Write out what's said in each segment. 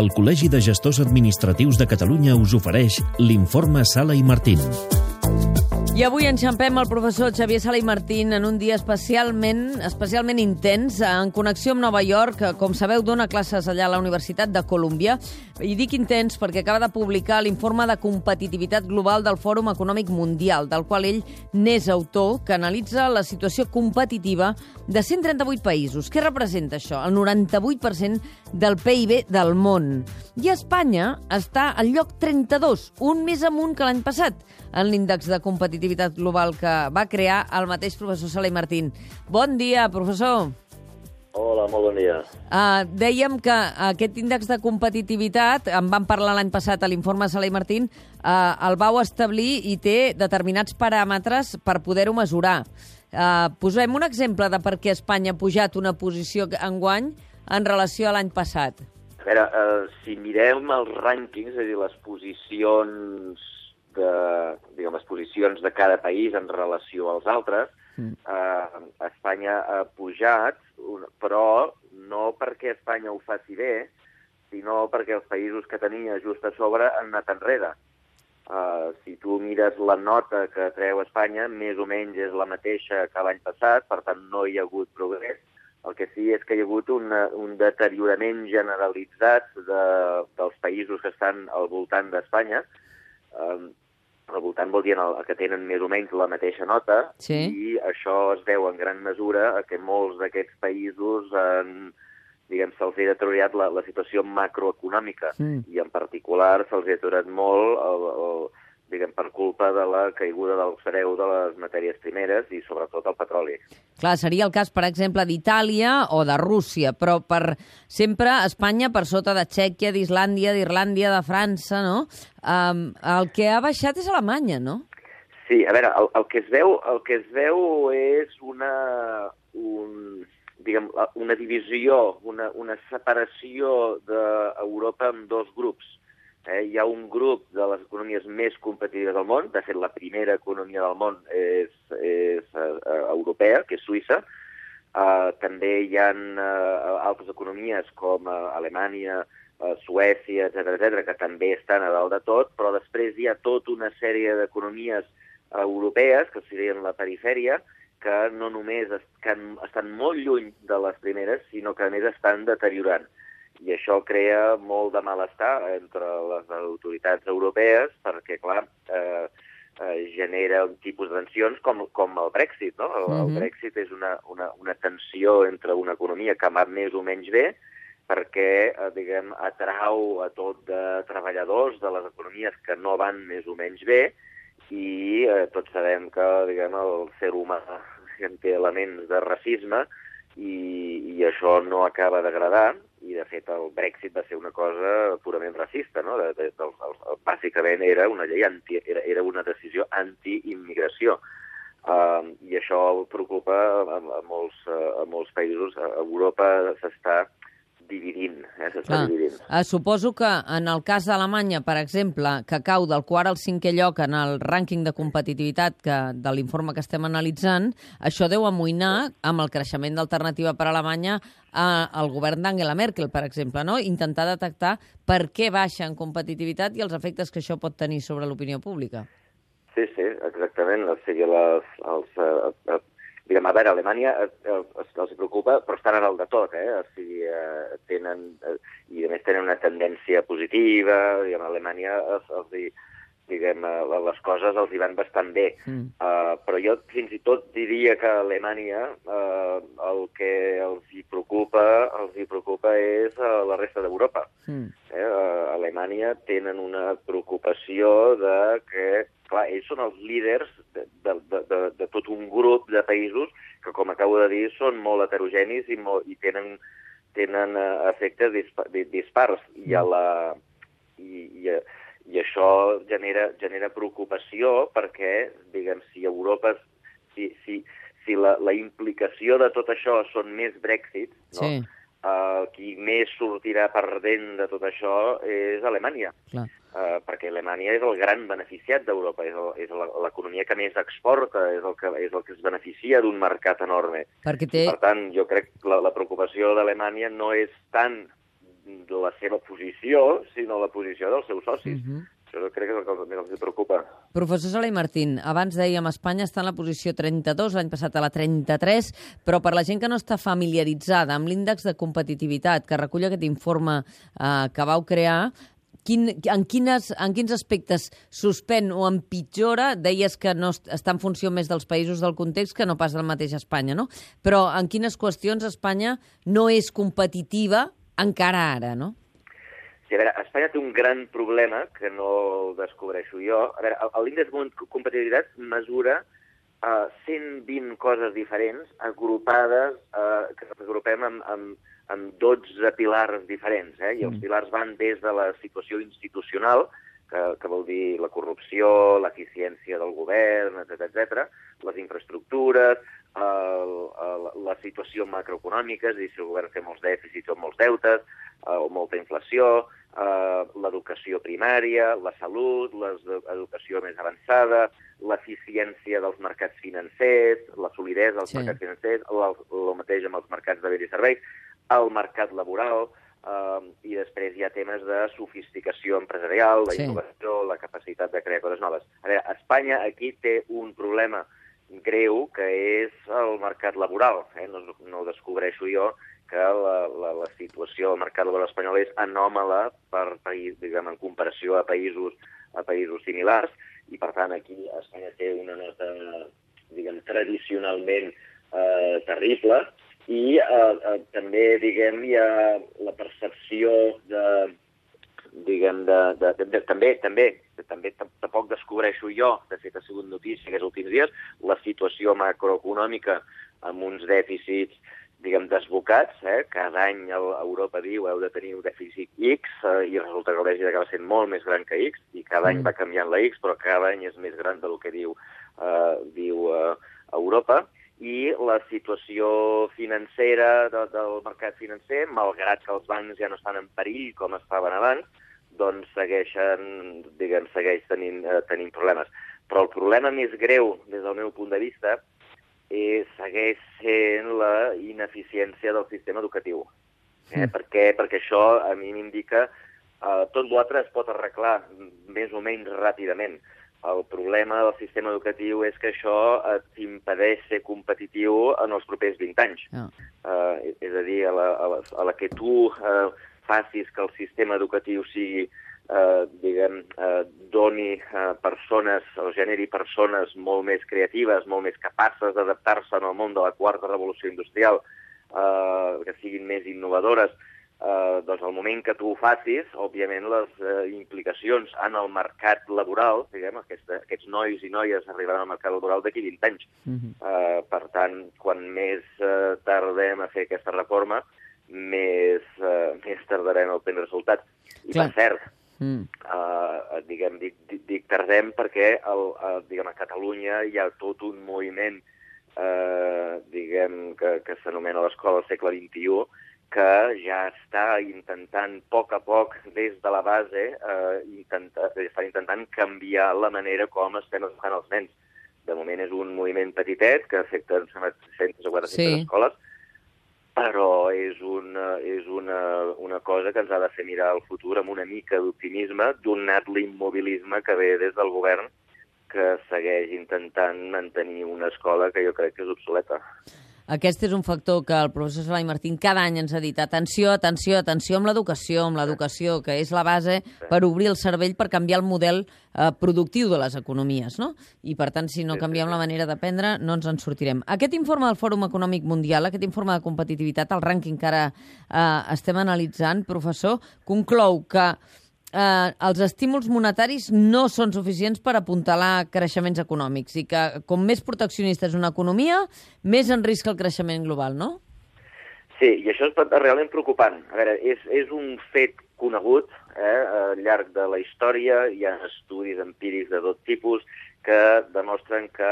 El Col·legi de Gestors Administratius de Catalunya us ofereix l'informe Sala i Martín. I avui enxampem el professor Xavier Sala i Martín en un dia especialment especialment intens en connexió amb Nova York. Com sabeu, dona classes allà a la Universitat de Colúmbia. I dic intens perquè acaba de publicar l'informe de competitivitat global del Fòrum Econòmic Mundial, del qual ell n'és autor, que analitza la situació competitiva de 138 països. Què representa això? El 98% del PIB del món. I Espanya està al lloc 32, un més amunt que l'any passat, en l'índex de competitivitat global que va crear el mateix professor Sala i Martín. Bon dia, professor. Hola, molt bon dia. Uh, dèiem que aquest índex de competitivitat, en vam parlar l'any passat a l'informe Sala i Martín, uh, el vau establir i té determinats paràmetres per poder-ho mesurar. Uh, posem un exemple de per què Espanya ha pujat una posició enguany en relació a l'any passat. A veure, eh, si mirem els rànquings, és a dir, les posicions de, diguem, les posicions de cada país en relació als altres, Mm. eh, Espanya ha pujat, però no perquè Espanya ho faci bé, sinó perquè els països que tenia just a sobre han anat enrere. Uh, si tu mires la nota que treu Espanya, més o menys és la mateixa que l'any passat, per tant no hi ha hagut progrés. El que sí és que hi ha hagut una, un deteriorament generalitzat de, dels països que estan al voltant d'Espanya. Um, al voltant vol dir en el, que tenen més o menys la mateixa nota, Sí. i això es deu en gran mesura a que molts d'aquests països han, diguem, se'ls ha deteriorat la, la situació macroeconòmica Mm. i en particular se'ls ha aturat molt el, el, diguem, per culpa de la caiguda del sereu de les matèries primeres i sobretot el petroli. Clar, seria el cas, per exemple, d'Itàlia o de Rússia, però per sempre Espanya per sota de Txèquia, d'Islàndia, d'Irlàndia, de França, no? Um, el que ha baixat és Alemanya, no? Sí, a veure, el, el, que es veu, el que es veu és una, un, diguem, una divisió, una, una separació d'Europa en dos grups. Eh, hi ha un grup de les economies més competitives del món, de fet la primera economia del món és, és uh, europea, que és Suïssa, Uh, també hi ha uh, altres economies com uh, Alemanya, uh, Suècia, etc etc que també estan a dalt de tot, però després hi ha tota una sèrie d'economies uh, europees, que serien la perifèria, que no només es, que estan molt lluny de les primeres, sinó que a més estan deteriorant. I això crea molt de malestar entre les autoritats europees, perquè, clar, eh, eh, genera un tipus de tensions com, com el Brexit. No? El, el Mhm. Brexit és una, una, una tensió entre una economia que va més o menys bé, perquè, eh, diguem, atrau a tot de treballadors de les economies que no van més o menys bé, i eh, tots sabem que, diguem, el ser humà diguem, té elements de racisme, i, i això no acaba d'agradar, i de fet el Brexit va ser una cosa purament racista, no? De, de, de, de, bàsicament era una llei anti, era, era una decisió anti-immigració. Uh, I això preocupa a, a, molts, a molts països. A Europa s'està dividint, eh? s'està Clar. dividint. Uh, suposo que en el cas d'Alemanya, per exemple, que cau del quart al cinquè lloc en el rànquing de competitivitat que, de l'informe que estem analitzant, això deu amoïnar amb el creixement d'alternativa per a Alemanya eh, al govern d'Angela Merkel, per exemple, no? intentar detectar per què baixa en competitivitat i els efectes que això pot tenir sobre l'opinió pública. Sí, sí, exactament. O sigui, les, els, eh, eh, diguem, a veure, Alemanya eh, eh, els, els preocupa, però estan a dalt de tot, eh? O sigui, eh, tenen, eh, i a més tenen una tendència positiva, diguem, a Alemanya els, els diguem, eh, les coses els hi van bastant bé. Mm. Uh, però jo fins i tot diria que a Alemanya uh, el que els hi preocupa, els hi preocupa és uh, la resta d'Europa. Mm. Eh, a Alemanya tenen una preocupació de que, clar, ells són els líders de, de, de, de, tot un grup de països que, com acabo de dir, són molt heterogenis i, molt, i tenen, tenen uh, efectes dispa, di- dispars. I, a la, i, i, i això genera, genera preocupació perquè, diguem, si Europa, si, si, si la, la implicació de tot això són més Brexit, no? Sí, Uh, qui més sortirà perdent de tot això és Alemanya, clar. uh, perquè Alemanya és el gran beneficiat d'Europa, és l'economia que més exporta, és el que, és el que es beneficia d'un mercat enorme. Perquè té... Per tant, jo crec que la, la preocupació d'Alemanya no és tant la seva posició, sinó la posició dels seus socis. Uh Mhm. -huh. Això crec que és el que més els preocupa. Professor Sala i Martín, abans dèiem Espanya està en la posició 32, l'any passat a la 33, però per la gent que no està familiaritzada amb l'índex de competitivitat que recull aquest informe eh, que vau crear, quin, en, quines, en quins aspectes suspèn o empitjora? Deies que no est- està en funció més dels països del context que no pas del mateix Espanya, no? Però en quines qüestions Espanya no és competitiva encara ara, no? Sí, a veure, Espanya té un gran problema, que no el descobreixo jo. A veure, el- l'índex de competitivitat mesura uh, 120 coses diferents agrupades, uh, que agrupem amb, amb, amb 12 pilars diferents. Eh? I els pilars van des de la situació institucional, que, que vol dir la corrupció, l'eficiència del govern, etc etc, les infraestructures, el, el, la situació macroeconòmica, és a dir, si el govern té molts dèficits o molts deutes, eh, o molta inflació, eh, l'educació primària, la salut, l'educació més avançada, l'eficiència dels mercats financers, la solidesa dels Sí. mercats financers, el, el mateix amb els mercats de béns i serveis, el mercat laboral, eh, i després hi ha temes de sofisticació empresarial, la Sí. innovació, la capacitat de crear coses noves. A veure, Espanya aquí té un problema greu que és el mercat laboral. Eh? No, no ho descobreixo jo, que la, la, la situació del mercat laboral espanyol és anòmala per país, diguem, en comparació a països, a països similars, i per tant aquí Espanya té una nota, diguem, tradicionalment eh, terrible, i eh, eh, també, diguem, hi ha la percepció de, diguem, de, de, de, de, també, també, també tam- tampoc descobreixo jo, de fet ha sigut notícia aquests últims dies, la situació macroeconòmica amb uns dèficits diguem, desbocats, eh? cada any Europa diu heu de tenir un dèficit X eh, i resulta que el dèficit acaba sent molt més gran que X i cada any Mm. va canviant la X, però cada any és més gran del que diu, eh, diu eh, Europa i la situació financera de, del mercat financer, malgrat que els bancs ja no estan en perill com estaven abans, doncs segueixen, diguem, segueix tenint, eh, tenint problemes. Però el problema més greu, des del meu punt de vista, eh, segueix sent la ineficiència del sistema educatiu. Eh? Mm. Per què? Perquè això a mi m'indica eh, tot l'altre es pot arreglar més o menys ràpidament. El problema del sistema educatiu és que això et impedeix ser competitiu en els propers 20 anys. No. Uh, és a dir, a la, a la, a la que tu uh, facis que el sistema educatiu sigui, uh, diguem, uh, doni uh, persones, o generi persones molt més creatives, molt més capaces d'adaptar-se en el món de la quarta revolució industrial, uh, que siguin més innovadores, uh, doncs al moment que tu ho facis, òbviament les uh, implicacions en el mercat laboral, diguem, aquesta, aquests nois i noies arribaran al mercat laboral d'aquí 20 anys. Mhm. Uh, per tant, quan més uh, tardem a fer aquesta reforma, més, uh, més tardarem a obtenir resultats. I Clar. per cert, Mm. uh, diguem, dic, dic, dic tardem perquè el, uh, diguem, a Catalunya hi ha tot un moviment uh, diguem, que, que s'anomena l'Escola del segle XXI, que ja està intentant a poc a poc, des de la base, eh, intenta, està intentant canviar la manera com estem educant els nens. De moment és un moviment petitet, que afecta em sembla, 300 o 400 Sí. escoles, però és una, és una, una cosa que ens ha de fer mirar al futur amb una mica d'optimisme, donat l'immobilisme que ve des del govern que segueix intentant mantenir una escola que jo crec que és obsoleta. Aquest és un factor que el professor Salai Martín cada any ens ha dit atenció, atenció, atenció amb l'educació, amb l'educació, que és la base per obrir el cervell per canviar el model eh, productiu de les economies, no? I, per tant, si no canviem la manera d'aprendre, no ens en sortirem. Aquest informe del Fòrum Econòmic Mundial, aquest informe de competitivitat, el rànquing que ara eh, estem analitzant, professor, conclou que eh, els estímuls monetaris no són suficients per apuntalar creixements econòmics i que com més proteccionista és una economia, més en risc el creixement global, no? Sí, i això és realment preocupant. A veure, és, és un fet conegut eh, al llarg de la història, hi ha estudis empírics de tot tipus que demostren que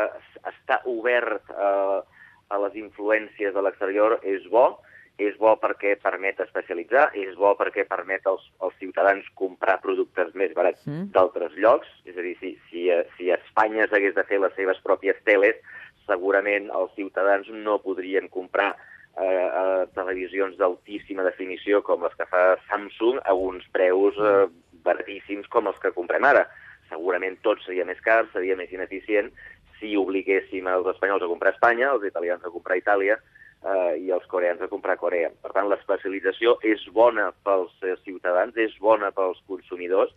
estar obert a, a les influències de l'exterior és bo, és bo perquè permet especialitzar, és bo perquè permet als, als ciutadans comprar productes més barats Mm. d'altres llocs, és a dir, si, si, eh, si Espanya s'hagués de fer les seves pròpies teles, segurament els ciutadans no podrien comprar a televisions d'altíssima definició com les que fa Samsung a uns preus eh, baratíssims com els que comprem ara. Segurament tot seria més car, seria més ineficient si obliguéssim els espanyols a comprar a Espanya, els italians a comprar a Itàlia eh, i els coreans a comprar a Corea. Per tant, l'especialització és bona pels eh, ciutadans, és bona pels consumidors,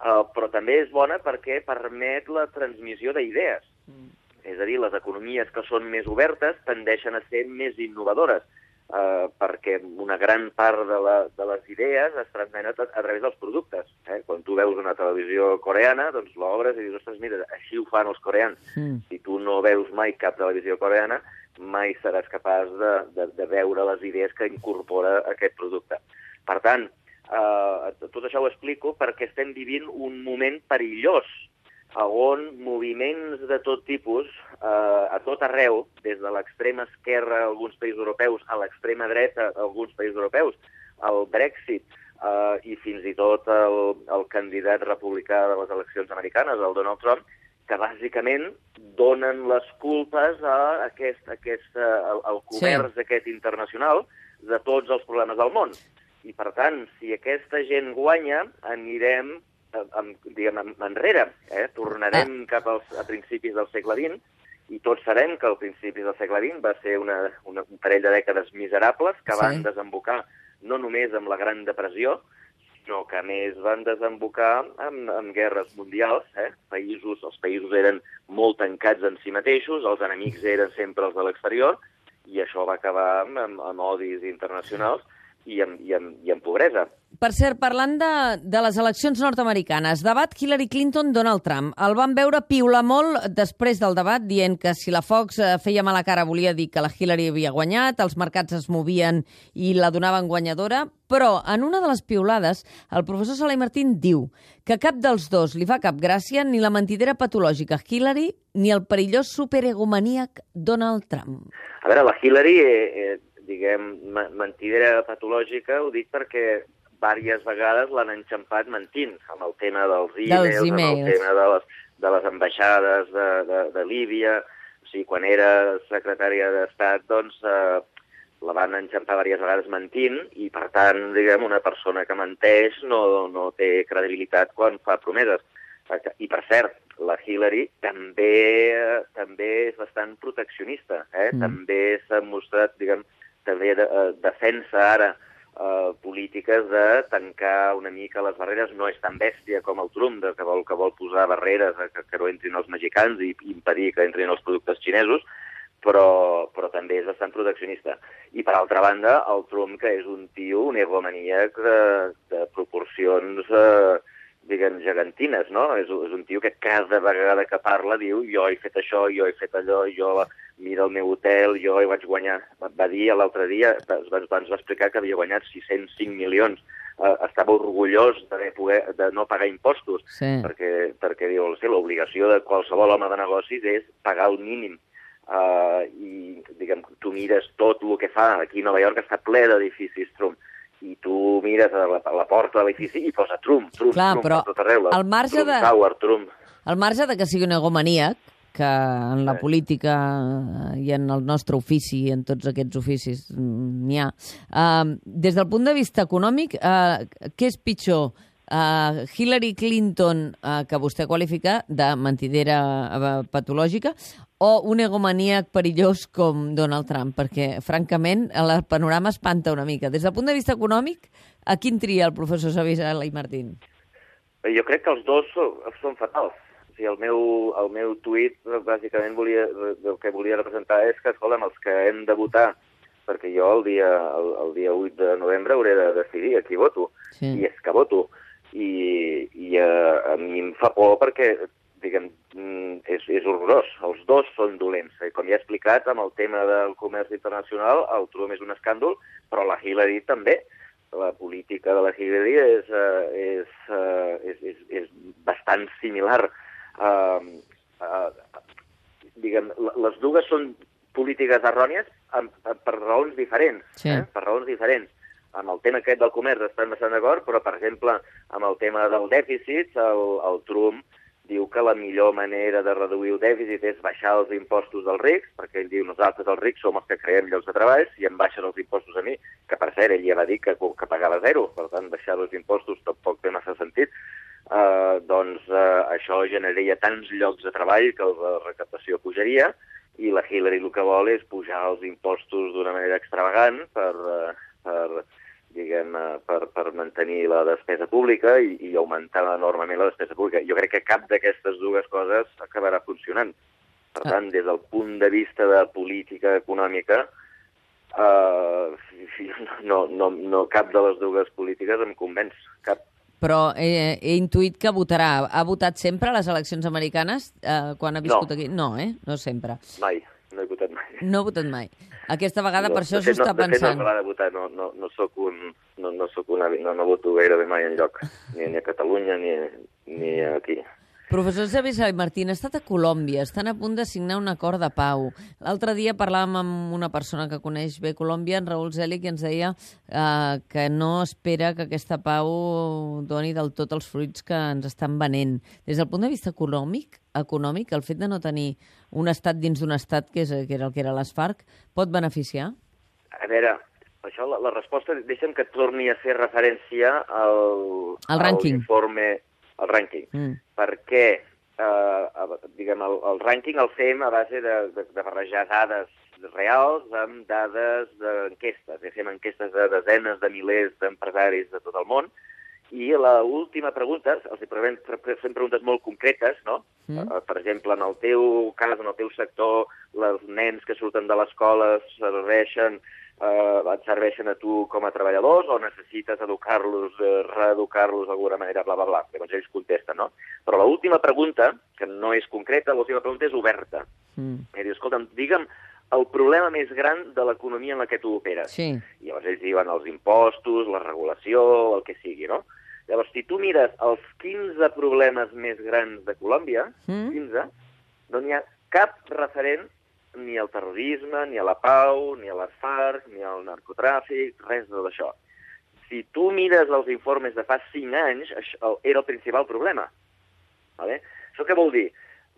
eh, però també és bona perquè permet la transmissió d'idees. Mm. És a dir, les economies que són més obertes tendeixen a ser més innovadores, eh, perquè una gran part de, la, de les idees es transmeten a, a través dels productes. Eh? Quan tu veus una televisió coreana, doncs l'obres i dius, ostres, mira, així ho fan els coreans. Mm. Si tu no veus mai cap televisió coreana, mai seràs capaç de, de, de veure les idees que incorpora aquest producte. Per tant, eh, tot això ho explico perquè estem vivint un moment perillós on moviments de tot tipus, eh, a tot arreu, des de l'extrema esquerra a alguns països europeus a l'extrema dreta a alguns països europeus, el Brexit eh, i fins i tot el, el candidat republicà de les eleccions americanes, el Donald Trump, que bàsicament donen les culpes a aquest, aquest, al, al comerç sí. aquest internacional de tots els problemes del món. I, per tant, si aquesta gent guanya, anirem amb, diguem, enrere. Eh? Tornarem ah. cap als, a principis del segle XX i tots sabem que al principis del segle XX va ser una, una, un parell de dècades miserables que sí. van desembocar no només amb la Gran Depressió, sinó que a més van desembocar amb, amb guerres mundials. Eh? Països, els països eren molt tancats en si mateixos, els enemics eren sempre els de l'exterior, i això va acabar amb, amb, amb odis internacionals i amb, i amb, i amb pobresa. Per cert, parlant de, de les eleccions nord-americanes, debat Hillary Clinton-Donald Trump. El van veure piular molt després del debat, dient que si la Fox eh, feia mala cara volia dir que la Hillary havia guanyat, els mercats es movien i la donaven guanyadora, però en una de les piulades el professor Salai Martín diu que cap dels dos li fa cap gràcia ni la mentidera patològica Hillary ni el perillós superegomaníac Donald Trump. A veure, la Hillary eh, eh diguem, mentidera patològica, ho dic perquè diverses vegades l'han enxampat mentint, amb el tema dels e-mails, amb el tema de les, de les ambaixades de, de, de Líbia, o sigui, quan era secretària d'Estat, doncs eh, la van enxampar diverses vegades mentint i, per tant, diguem, una persona que menteix no, no té credibilitat quan fa promeses. I, per cert, la Hillary també, eh, també és bastant proteccionista, eh? Mm. també s'ha mostrat, diguem, també de, eh, defensa ara eh, polítiques de tancar una mica les barreres. No és tan bèstia com el Trump, que vol, que vol posar barreres que, que no entrin els mexicans i impedir que entrin els productes xinesos, però, però també és bastant proteccionista. I, per altra banda, el Trump, que és un tio, un egomaníac de, de proporcions... Eh, diguem, gegantines, no? És, és un tio que cada vegada que parla diu jo he fet això, jo he fet allò, jo mira el meu hotel, jo hi vaig guanyar... Va dir l'altre dia, ens va, ens va explicar que havia guanyat 605 milions. Uh, estava orgullós de, poder, de no pagar impostos, sí. perquè, perquè diu, sí, l'obligació de qualsevol home de negocis és pagar el mínim. Uh, I, diguem, tu mires tot el que fa. Aquí a Nova York està ple d'edificis Trump i tu mires a la, a la porta de l'edifici i posa Trump, Trump, Clar, Trump, però tot arreu. Al marge Trump de... Tower, Trump. Al marge de que sigui un egomaníac, que en la política i en el nostre ofici, en tots aquests oficis, n'hi ha. Uh, des del punt de vista econòmic, uh, què és pitjor? Uh, Hillary Clinton, uh, que vostè qualifica de mentidera uh, patològica, o un egomaníac perillós com Donald Trump? Perquè, francament, el panorama espanta una mica. Des del punt de vista econòmic, a quin tria el professor Savisala i Martín? Jo crec que els dos són, fatals. O sigui, el meu, el meu tuit, bàsicament, volia, el que volia representar és que, escolta'm, els que hem de votar, perquè jo el dia, el, el dia 8 de novembre hauré de decidir a qui voto, sí. i és que voto. I, i a, a mi em fa por perquè diguem, mm, és, és horrorós. Els dos són dolents. Eh, com ja he explicat, amb el tema del comerç internacional, el Trump és un escàndol, però la Hillary també. La política de la Hillary és, uh, és, és, és, és bastant similar. Uh, uh, diguem, les dues són polítiques errònies per raons diferents. Sí. Eh? Per raons diferents amb el tema aquest del comerç estem bastant d'acord, però, per exemple, amb el tema del dèficit, el, el Trump diu que la millor manera de reduir el dèficit és baixar els impostos dels rics, perquè ell diu nosaltres els rics som els que creem llocs de treball, si em baixen els impostos a mi, que per cert ell ja va dir que, que pagava zero, per tant baixar els impostos tampoc té massa sentit, eh, doncs eh, això generaria tants llocs de treball que la recaptació pujaria, i la Hillary el que vol és pujar els impostos d'una manera extravagant per, eh, per diguem, per, per mantenir la despesa pública i, i augmentar enormement la despesa pública. Jo crec que cap d'aquestes dues coses acabarà funcionant. Per ah. tant, des del punt de vista de política econòmica, eh, no, no, no cap de les dues polítiques em convenç, cap. Però he, he intuït que votarà. Ha votat sempre a les eleccions americanes eh, quan ha viscut no. aquí? No, eh? No sempre. Mai, no he votat mai. No ha votat mai. Aquesta vegada no, per això s'ho està no, pensant. No votar, no, no, no sóc un... No, no, soc una, no, no voto gairebé mai en lloc, ni, ni a Catalunya ni, ni aquí. Professor Xavier Salai Martín, ha estat a Colòmbia, estan a punt de signar un acord de pau. L'altre dia parlàvem amb una persona que coneix bé Colòmbia, en Raül Zelig, i ens deia eh, que no espera que aquesta pau doni del tot els fruits que ens estan venent. Des del punt de vista econòmic, econòmic el fet de no tenir un estat dins d'un estat, que, és, que era el que era les FARC, pot beneficiar? A veure, això, la, la resposta, deixa'm que torni a fer referència al, al rànquing. informe, al rànquing, Mm. perquè eh, diguem, el, el rànquing el fem a base de, de, de barrejar dades reals amb dades d'enquestes. Eh, fem enquestes de desenes de milers d'empresaris de tot el món, i la última pregunta, els fem, preguntes molt concretes, no? Mm. Uh, per exemple, en el teu cas, en el teu sector, els nens que surten de l'escola serveixen, uh, et serveixen a tu com a treballadors o necessites educar-los, uh, reeducar-los d'alguna manera, bla, bla, bla. Llavors ells contesten, no? Però l'última pregunta, que no és concreta, l'última pregunta és oberta. Mm. I diu, escolta'm, digue'm el problema més gran de l'economia en la que tu operes. Sí. I llavors ells diuen els impostos, la regulació, el que sigui, no? Llavors, si tu mires els 15 problemes més grans de Colòmbia, Mm. 15, no n'hi ha cap referent ni al terrorisme, ni a la pau, ni a les FARC, ni al narcotràfic, res de d'això. Si tu mires els informes de fa 5 anys, això era el principal problema. Vale? Això què vol dir?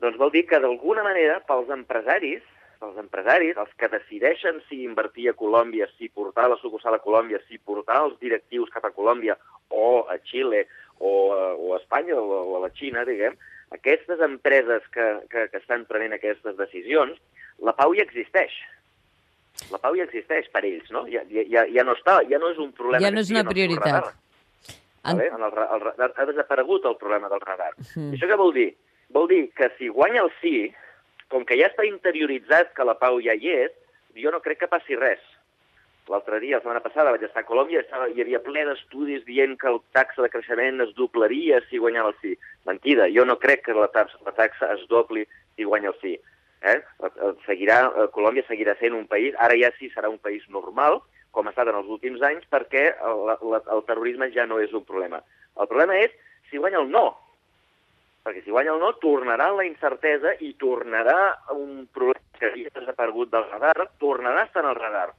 Doncs vol dir que d'alguna manera pels empresaris, pels empresaris, els que decideixen si invertir a Colòmbia, si portar la sucursal a Colòmbia, si portar els directius cap a Colòmbia o a Xile o a, o a Espanya o a la Xina, diguem, aquestes empreses que, que, que estan prenent aquestes decisions, la pau ja existeix. La pau ja existeix per ells, no? Ja, ja, ja no està, ja no és un problema. Ja no és una en el prioritat. radar. Vale? En el, el, radar ha desaparegut el problema del radar. Mm. I això què vol dir? Vol dir que si guanya el sí, com que ja està interioritzat que la pau ja hi és, jo no crec que passi res. L'altre dia, la setmana passada, vaig estar a Colòmbia, estava, hi havia ple d'estudis dient que el taxa de creixement es doblaria si guanyava el sí. Mentida, jo no crec que la taxa, la taxa es dobli si guanya el sí. Eh? Seguirà, eh, Colòmbia seguirà sent un país, ara ja sí serà un país normal, com ha estat en els últims anys, perquè el, la, el terrorisme ja no és un problema. El problema és si guanya el no, perquè si guanya el no, tornarà la incertesa i tornarà un problema que havia desaparegut del radar, tornarà a estar en el radar.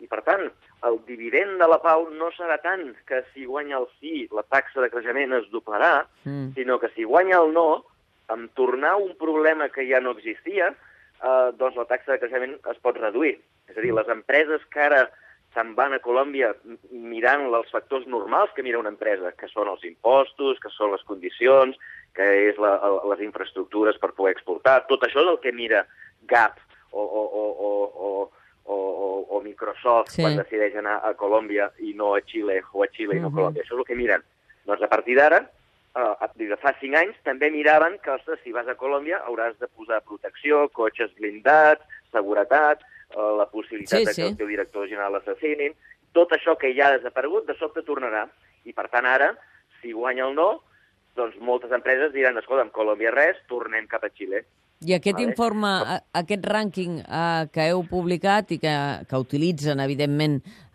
I, per tant, el dividend de la pau no serà tant que si guanya el sí la taxa de creixement es doblarà, Mm. sinó que si guanya el no, amb tornar un problema que ja no existia, eh, doncs la taxa de creixement es pot reduir. És a dir, les empreses que ara se'n van a Colòmbia mirant els factors normals que mira una empresa, que són els impostos, que són les condicions, que és la, les infraestructures per poder exportar, tot això és el que mira Gap o, o, o, o, o, o, o, o Microsoft Sí. quan decideix anar a Colòmbia i no a Xile, o a Xile i no a. Colòmbia. Això és el que miren. Doncs a partir d'ara, eh, des de fa cinc anys, també miraven que, ostres, si vas a Colòmbia hauràs de posar protecció, cotxes blindats, seguretat, eh, la possibilitat Sí, de que sí. el teu director general l'assassinin. Tot això que ja ha desaparegut, de sobte tornarà. I, per tant, ara, si guanya el no, doncs moltes empreses diran, escolta, en Colòmbia res, tornem cap a Xile. I aquest Vale. informe, aquest rànquing eh, que heu publicat i que, que utilitzen, evidentment,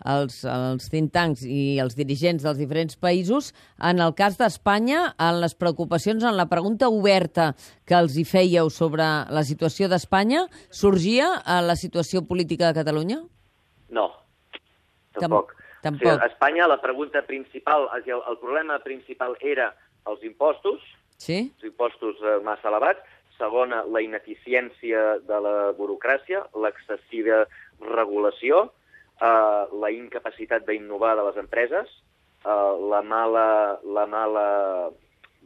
els, els think tanks i els dirigents dels diferents països, en el cas d'Espanya, en les preocupacions, en la pregunta oberta que els hi fèieu sobre la situació d'Espanya, sorgia a la situació política de Catalunya? No, Tam- tampoc. tampoc. O sigui, a Espanya la pregunta principal, el, el problema principal era els impostos, Sí? els impostos eh, massa elevats. Segona, la ineficiència de la burocràcia, l'excessiva regulació, eh, la incapacitat d'innovar de les empreses, eh, la mala, la mala,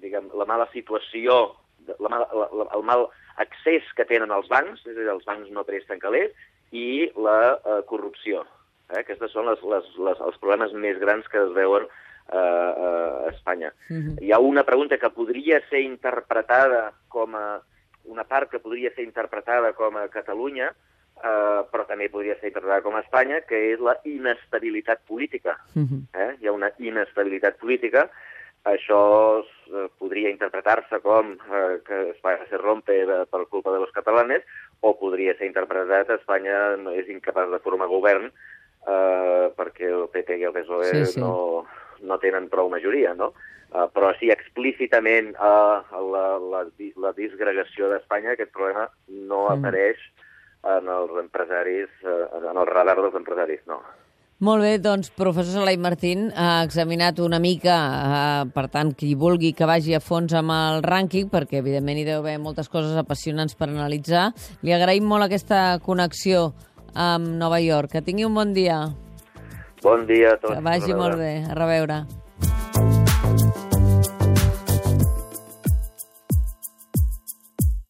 diguem, la mala situació, la mala, la, la, el mal accés que tenen els bancs, és a dir, els bancs no presten calés, i la eh, corrupció. Eh? Aquestes són les, les, les, els problemes més grans que es veuen eh, a Espanya. Mhm. Hi ha una pregunta que podria ser interpretada com a una part que podria ser interpretada com a Catalunya, eh, però també podria ser interpretada com a Espanya, que és la inestabilitat política. Mhm. Eh? Hi ha una inestabilitat política. Això eh, podria interpretar-se com eh, que Espanya se rompe eh, per culpa de los catalanes, o podria ser interpretat Espanya no és incapaç de formar govern eh, perquè el PP i el PSOE Sí, sí. no, no tenen prou majoria, no? Uh, però sí, explícitament uh, la, la, la disgregació d'Espanya, aquest problema no Mm. apareix en els empresaris, uh, en el radar dels empresaris, no. Molt bé, doncs, professor Salai Martín ha examinat una mica, eh, per tant, qui vulgui que vagi a fons amb el rànquing, perquè evidentment hi deu haver moltes coses apassionants per analitzar. Li agraïm molt aquesta connexió amb Nova York. Que tingui un bon dia. Bon dia a tots. Que vagi molt bé. A reveure.